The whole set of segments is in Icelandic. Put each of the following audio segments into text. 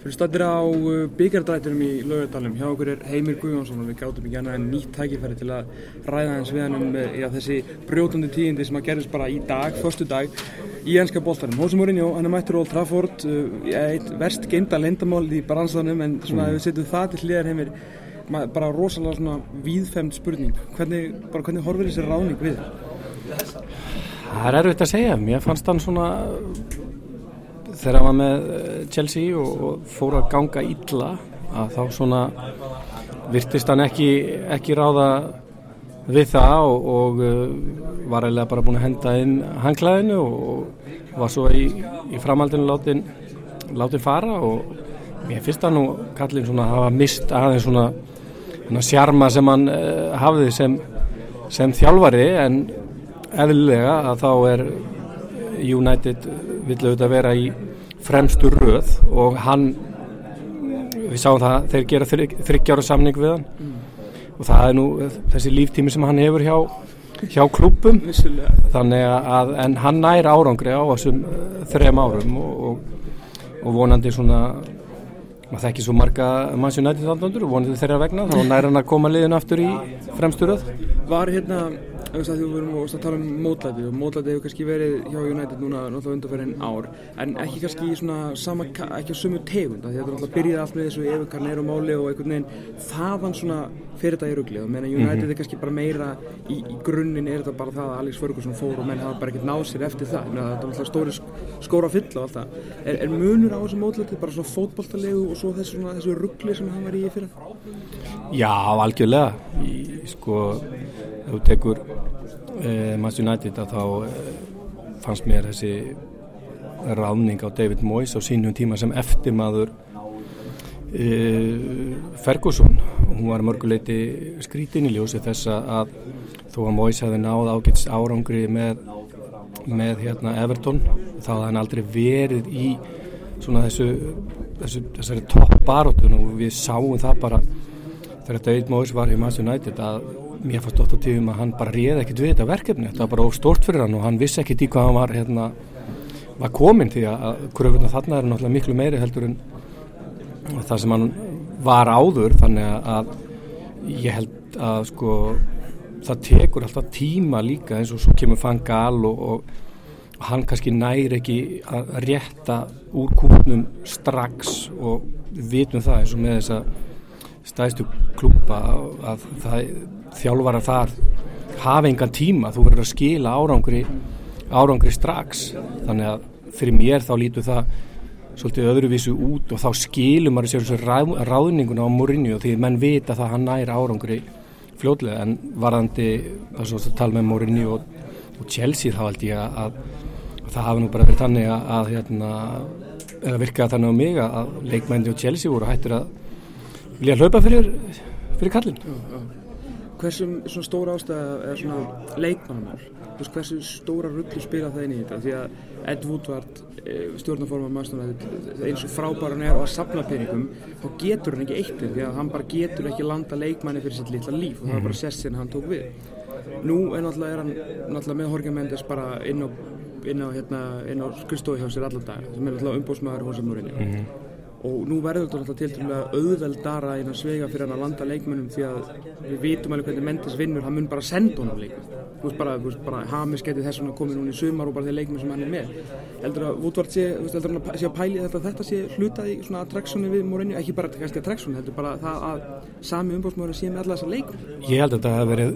Fyrir stættir á uh, byggardrættunum í Laugadalum, hjá okkur er Heimir Guðjónsson og við gátum ekki annað en nýtt tækifæri til að ræða hans við hann um uh, já, þessi brjótundi tíðindi sem að gerðist bara í dag, förstu dag, í ennska bóltarum. Hósum Mourinho, hann er mættur Old Trafford, uh, eitt verst geimta lendamál í baransanum en svona ef við setjum það til hliðar Heimir, bara rosalega svona víðfemt spurning. Hvernig, bara hvernig horfir þessi ráning við? Það er erfitt að segja, mér fannst hann svona þegar hann var með eh, Chelsea og, fór að ganga illa að þá svona virtist hann ekki, ekki ráða við það og, og uh, var eiginlega bara búin að henda inn hanglaðinu og var svo í, í framhaldinu látin, látin fara og ég finnst að nú kallin svona hafa mist aðeins svona, svona sjarma sem hann uh, hafði sem, sem þjálfari en eðlilega að þá er United vill auðvitað vera í fremstur röð og hann við sáum það, þeir gera þryggjára samning við hann. Mm. og það er nú þessi líftími sem hann hefur hjá, hjá klúpum þannig að en hann nær árangri á þessum uh, þrem árum og, og, og vonandi svona maður þekki svo marga mannsjónætið þannig og vonandi þeirra vegna þá nær hann að koma liðin aftur í fremstur röð. Var hérna þú verðum að tala um mótlæti og mótlæti hefur kannski verið hjá United núna náttúrulega undanferðin ár en ekki kannski svona sama, ekki á sumu tegund því að þetta náttúrulega byrjaði allt með þessu Evu Carnero máli og einhvern veginn þaðan svona fyrir þetta í ruggli og menna United mm -hmm. er kannski bara meira í, í grunninn er þetta bara það að Alex Ferguson fór og menn hafa bara ekkert náð sér eftir það. Þetta er náttúrulega stóri skóra fyll og allt það. Er, er munur á þessu mótlæti bara svona fótballtalegu og svo þessu, þessu ruggli sem hann var í fyrir Já, algjörlega. Í, sko ef þú tekur eh, Manchester United að þá eh, fannst mér þessi ráðning á David Moyes á sínum tíma sem eftirmaður eh, Ferguson hún var mörguleiti skrítin í ljósi þess að þó að Moyes hefði náð ágæts árangri með, með hérna, Everton þá hafði hann aldrei verið í svona þessu, þessu þessari toppbarótun og við sáum það bara þegar David Moyes var í Manchester United að mér fannst á tíðum að hann bara réði ekkert við þetta verkefni, þetta var bara óstort fyrir hann og hann vissi ekkert í hvað hann var, hérna, var komin því að kröfunna þarna er náttúrulega miklu meiri heldur en það sem hann var áður. Þannig að ég held að sko það tekur alltaf tíma líka eins og svo kemur Fangal og, og hann kannski næri ekki að rétta úr kúpnum strax og vitum það eins og með þess að stæðstu klúpa að það þjálfara þar hafa engan tíma, þú verður að skila árangri, árangri strax. Þannig að fyrir mér þá lítur það svolítið öðruvísu út og þá skilum maður sér þessu ráð, ráðninguna á morinni og því menn vita það hann nær árangri fljóðlega en varðandi svo að tala með morinni og, og Chelsea þá held ég að, að, að það hafi nú bara verið þannig að, að hérna, eða virkaði þannig á mig að leikmændi og Chelsea voru hættir að vilja hlaupa fyrir, fyrir kallin já, já. Hversu svona stóra ástæða er svona leikmannamál? Hversu stóra rullu spila það inn í þetta? Því að Ed Woodward eh, stjórnaforma mannstofnæði eins og frábæran er á að sapna peningum þá getur hann ekki eitt því að hann bara getur ekki landa leikmanni fyrir sitt litla líf og það er bara mhm. sessin hann tók við. Nú er náttúrulega er hann náttúrulega með Jorge Mendes bara inn á, inn á, hérna, á skristofi hjá sér allar dag sem er náttúrulega umbóðsmaður hos að múrinni mm -hmm og nú verður þetta alltaf til dæmis auðveldara innan svega fyrir hann að landa leikmennum því að við vitum alveg hvernig Mendes vinnur hann mun bara senda honum leikmenn þú veist bara, bara Hamis getið þess að koma núna í sumar og bara þeir leikmenn sem hann er með. Heldur að Woodward sé, heldur hann að sé að pæli þetta þetta sé hlutað í svona attraktsjónu við Mourinho, ekki bara kannski attraktsjónu, heldur bara það að sami umbóðsmóður sé með alla þessa leikum Ég held að þetta hef verið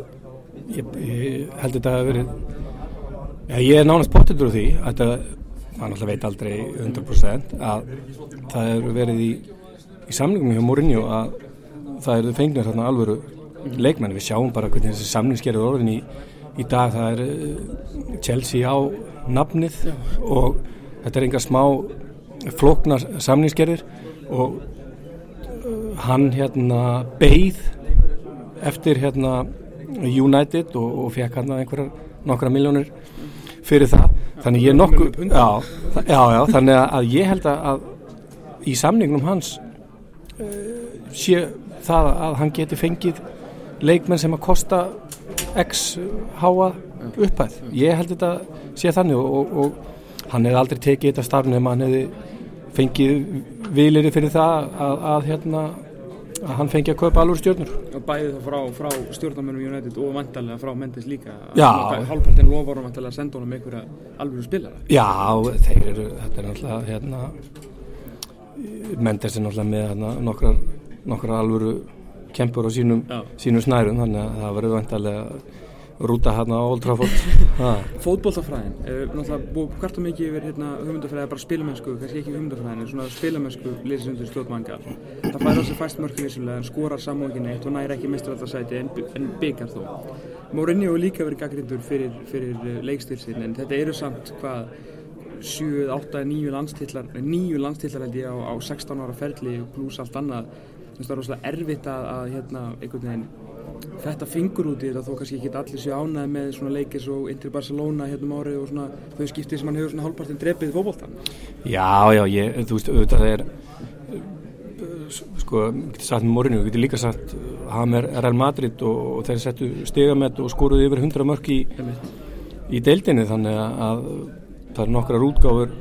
ég, ég held að þetta hef verið ég er nánast að maður náttúrulega veit aldrei 100% að það eru verið í, í samlingum hjá Mourinho að það eru fengnir þarna alvöru leikmenn, við sjáum bara hvernig þessi samlingsgerður orðin í, í dag, það er uh, Chelsea á nafnið og þetta er enga smá floknar samlingsgerðir og uh, hann hérna beigð eftir hérna United og, og fekk hann einhverjar nokkra miljónir fyrir það þannig ég nokkuð já, já, já, þannig að ég held að í samningnum hans uh, sé það að hann geti fengið leikmenn sem að kosta x háa upphæð. Ég held þetta sé þannig og, og, og hann hefði aldrei tekið þetta starf nema hann hefði fengið vilir fyrir það að, að hérna að hann fengi að kaupa alveg stjórnur og bæði það frá, frá stjórnarmennum United og vantarlega frá Mendes líka. Já. hálfpartin lofar vantarlega að senda honum einhverja alveg spilara Já, þeir eru, þetta er náttúrulega hérna Mendes er náttúrulega með hérna, nokkrar, nokkrar alvöru kempur á sínum, sínum snærum þannig að það verður vantarlega rúta hérna á Old Trafford. Búið hvert og mikið yfir hérna, hugmyndafræði, bara spilamennsku kannski ekki hugmyndafræðin, svona spilamennsku lýsir undir stjórnmanga það fær á sig fæst mörkin vissulega, en skorar samókin eitt og næri ekki mestraraldarsæti en, en byggar þó. Mourinho hefur líka verið gaggrindur fyrir, fyrir uh, leikstilsin en þetta eru samt hvað 7, 8, 9 landstitlar 9 landstitlar held ég á, á 16 ára ferli pluss allt annað. Það er rosalega erfitt að, að hérna, einhvern veginn þetta fingur út í þetta þó kannski ekki allir séu ánæði með svona leikis og Inter Barcelona hérna um árið og svona þau skiptið sem hann hefur svona hálfpartin drepið fótboltan Já, já, ég, þú veist, auðvitað er sko, getur sagt með morinu, getur líka sagt uh, hann er Real Madrid og, og þeir settu stigamett og skoruðu yfir 100 mörk í, í deildinni þannig að, að það er nokkrar útgáfur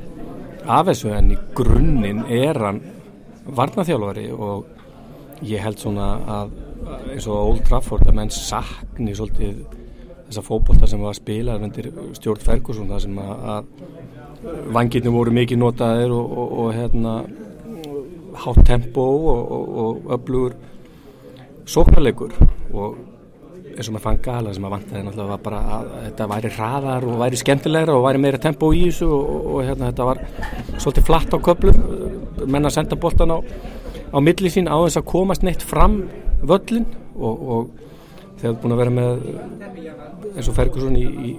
af þessu en í grunninn er hann varnaþjálfari og ég held svona að eins og Old Trafford að menn sakni svolítið þessa fótbolta sem var að spila undir stjórn Ferguson það sem að, að vangirni voru mikið notaðir og, og, og hérna hátt tempo og, og, og öflugur sóknarleikur. Og eins og maður fann gala sem að vantaði náttúrulega var bara að þetta væri hraðar og væri skemmtilegra og væri meira tempo í þessu og, og hérna þetta var svolítið flatt á köplum menna að senda boltan á, á milli sín á þess að komast neitt fram völlin og, og þegar búin að vera með eins og Ferguson í, í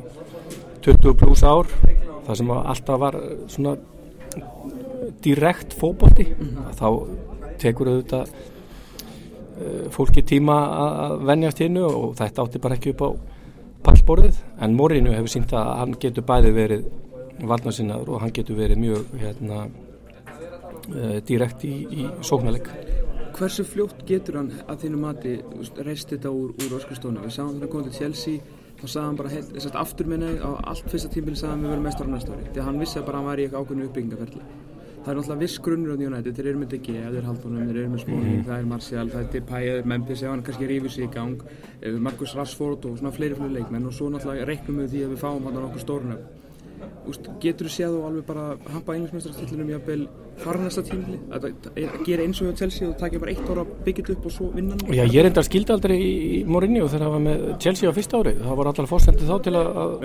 20 pluss ár það sem alltaf var svona direkt fókbólti þá tekur auðvitað eh, fólki tíma að venjast hinnu og þetta átti bara ekki upp á pallborðið. En Morinu hefur sínt að hann getur bæði verið varnarsinnaður og hann getur verið mjög hérna, uh, direkt í, í sóknarleik Hversu fljótt getur hann að þínu mati reist þetta úr, úr öskustónu? Við sáum hann kom til Chelsea þá sagði hann bara heilt, þess að aftur minni á allt fyrsta tímbili sagði hann við verum mestar á næsta ári því að hann vissi að bara hann væri í eitthvað ákveðinu uppbyggingaferli Það er náttúrulega viss grunnur á United, þeir eru með DG, þeir eru haldunum, þeir eru með Smalling, það er Martial, það er Depay, Memphis, ef hann kannski rífur sig í gang, eh, Marcus Rashford og svona fleiri fleiri leikmenn og svo náttúrulega reiknum við því að við fáum hann okkur stórnöf. Úst, getur þú séð og alveg bara hampa englismestarastillinum jafnvel fara næsta tímli að, að, að gera eins og hjá Chelsea og taka bara eitt ára byggjit upp og svo vinna Já, ég er enda skildi aldrei í, í Mourinho þegar það var með Chelsea á fyrsta ári það var allar fórstendið þá til að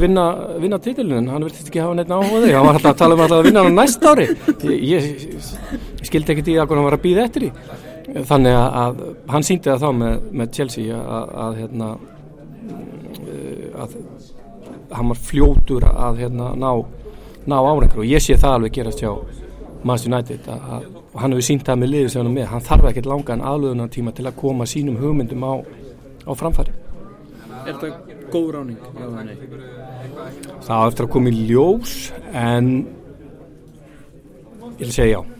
vinna, vinna titilin hann virtist ekki hafa neitt áhuga því. Hann var alltaf að tala um alltaf að vinna hann á næsta ári. Ég, ég, skildi ekkert í að hann var að býða eftir því. Þannig að, að hann síndi það þá með, með Chelsea að, að hérna eh, að hann var fljótur að hérna ná, ná árengur og ég sé það alveg gerast hjá Manchester United að, að, og hann hefur sínt það með liðið sem hann er með. Hann þarf ekkert langan aðlöðunar tíma til að koma sínum hugmyndum á, á framfæri. Er þetta góð ráning? Það á eftir að koma í ljós en ég vil segja já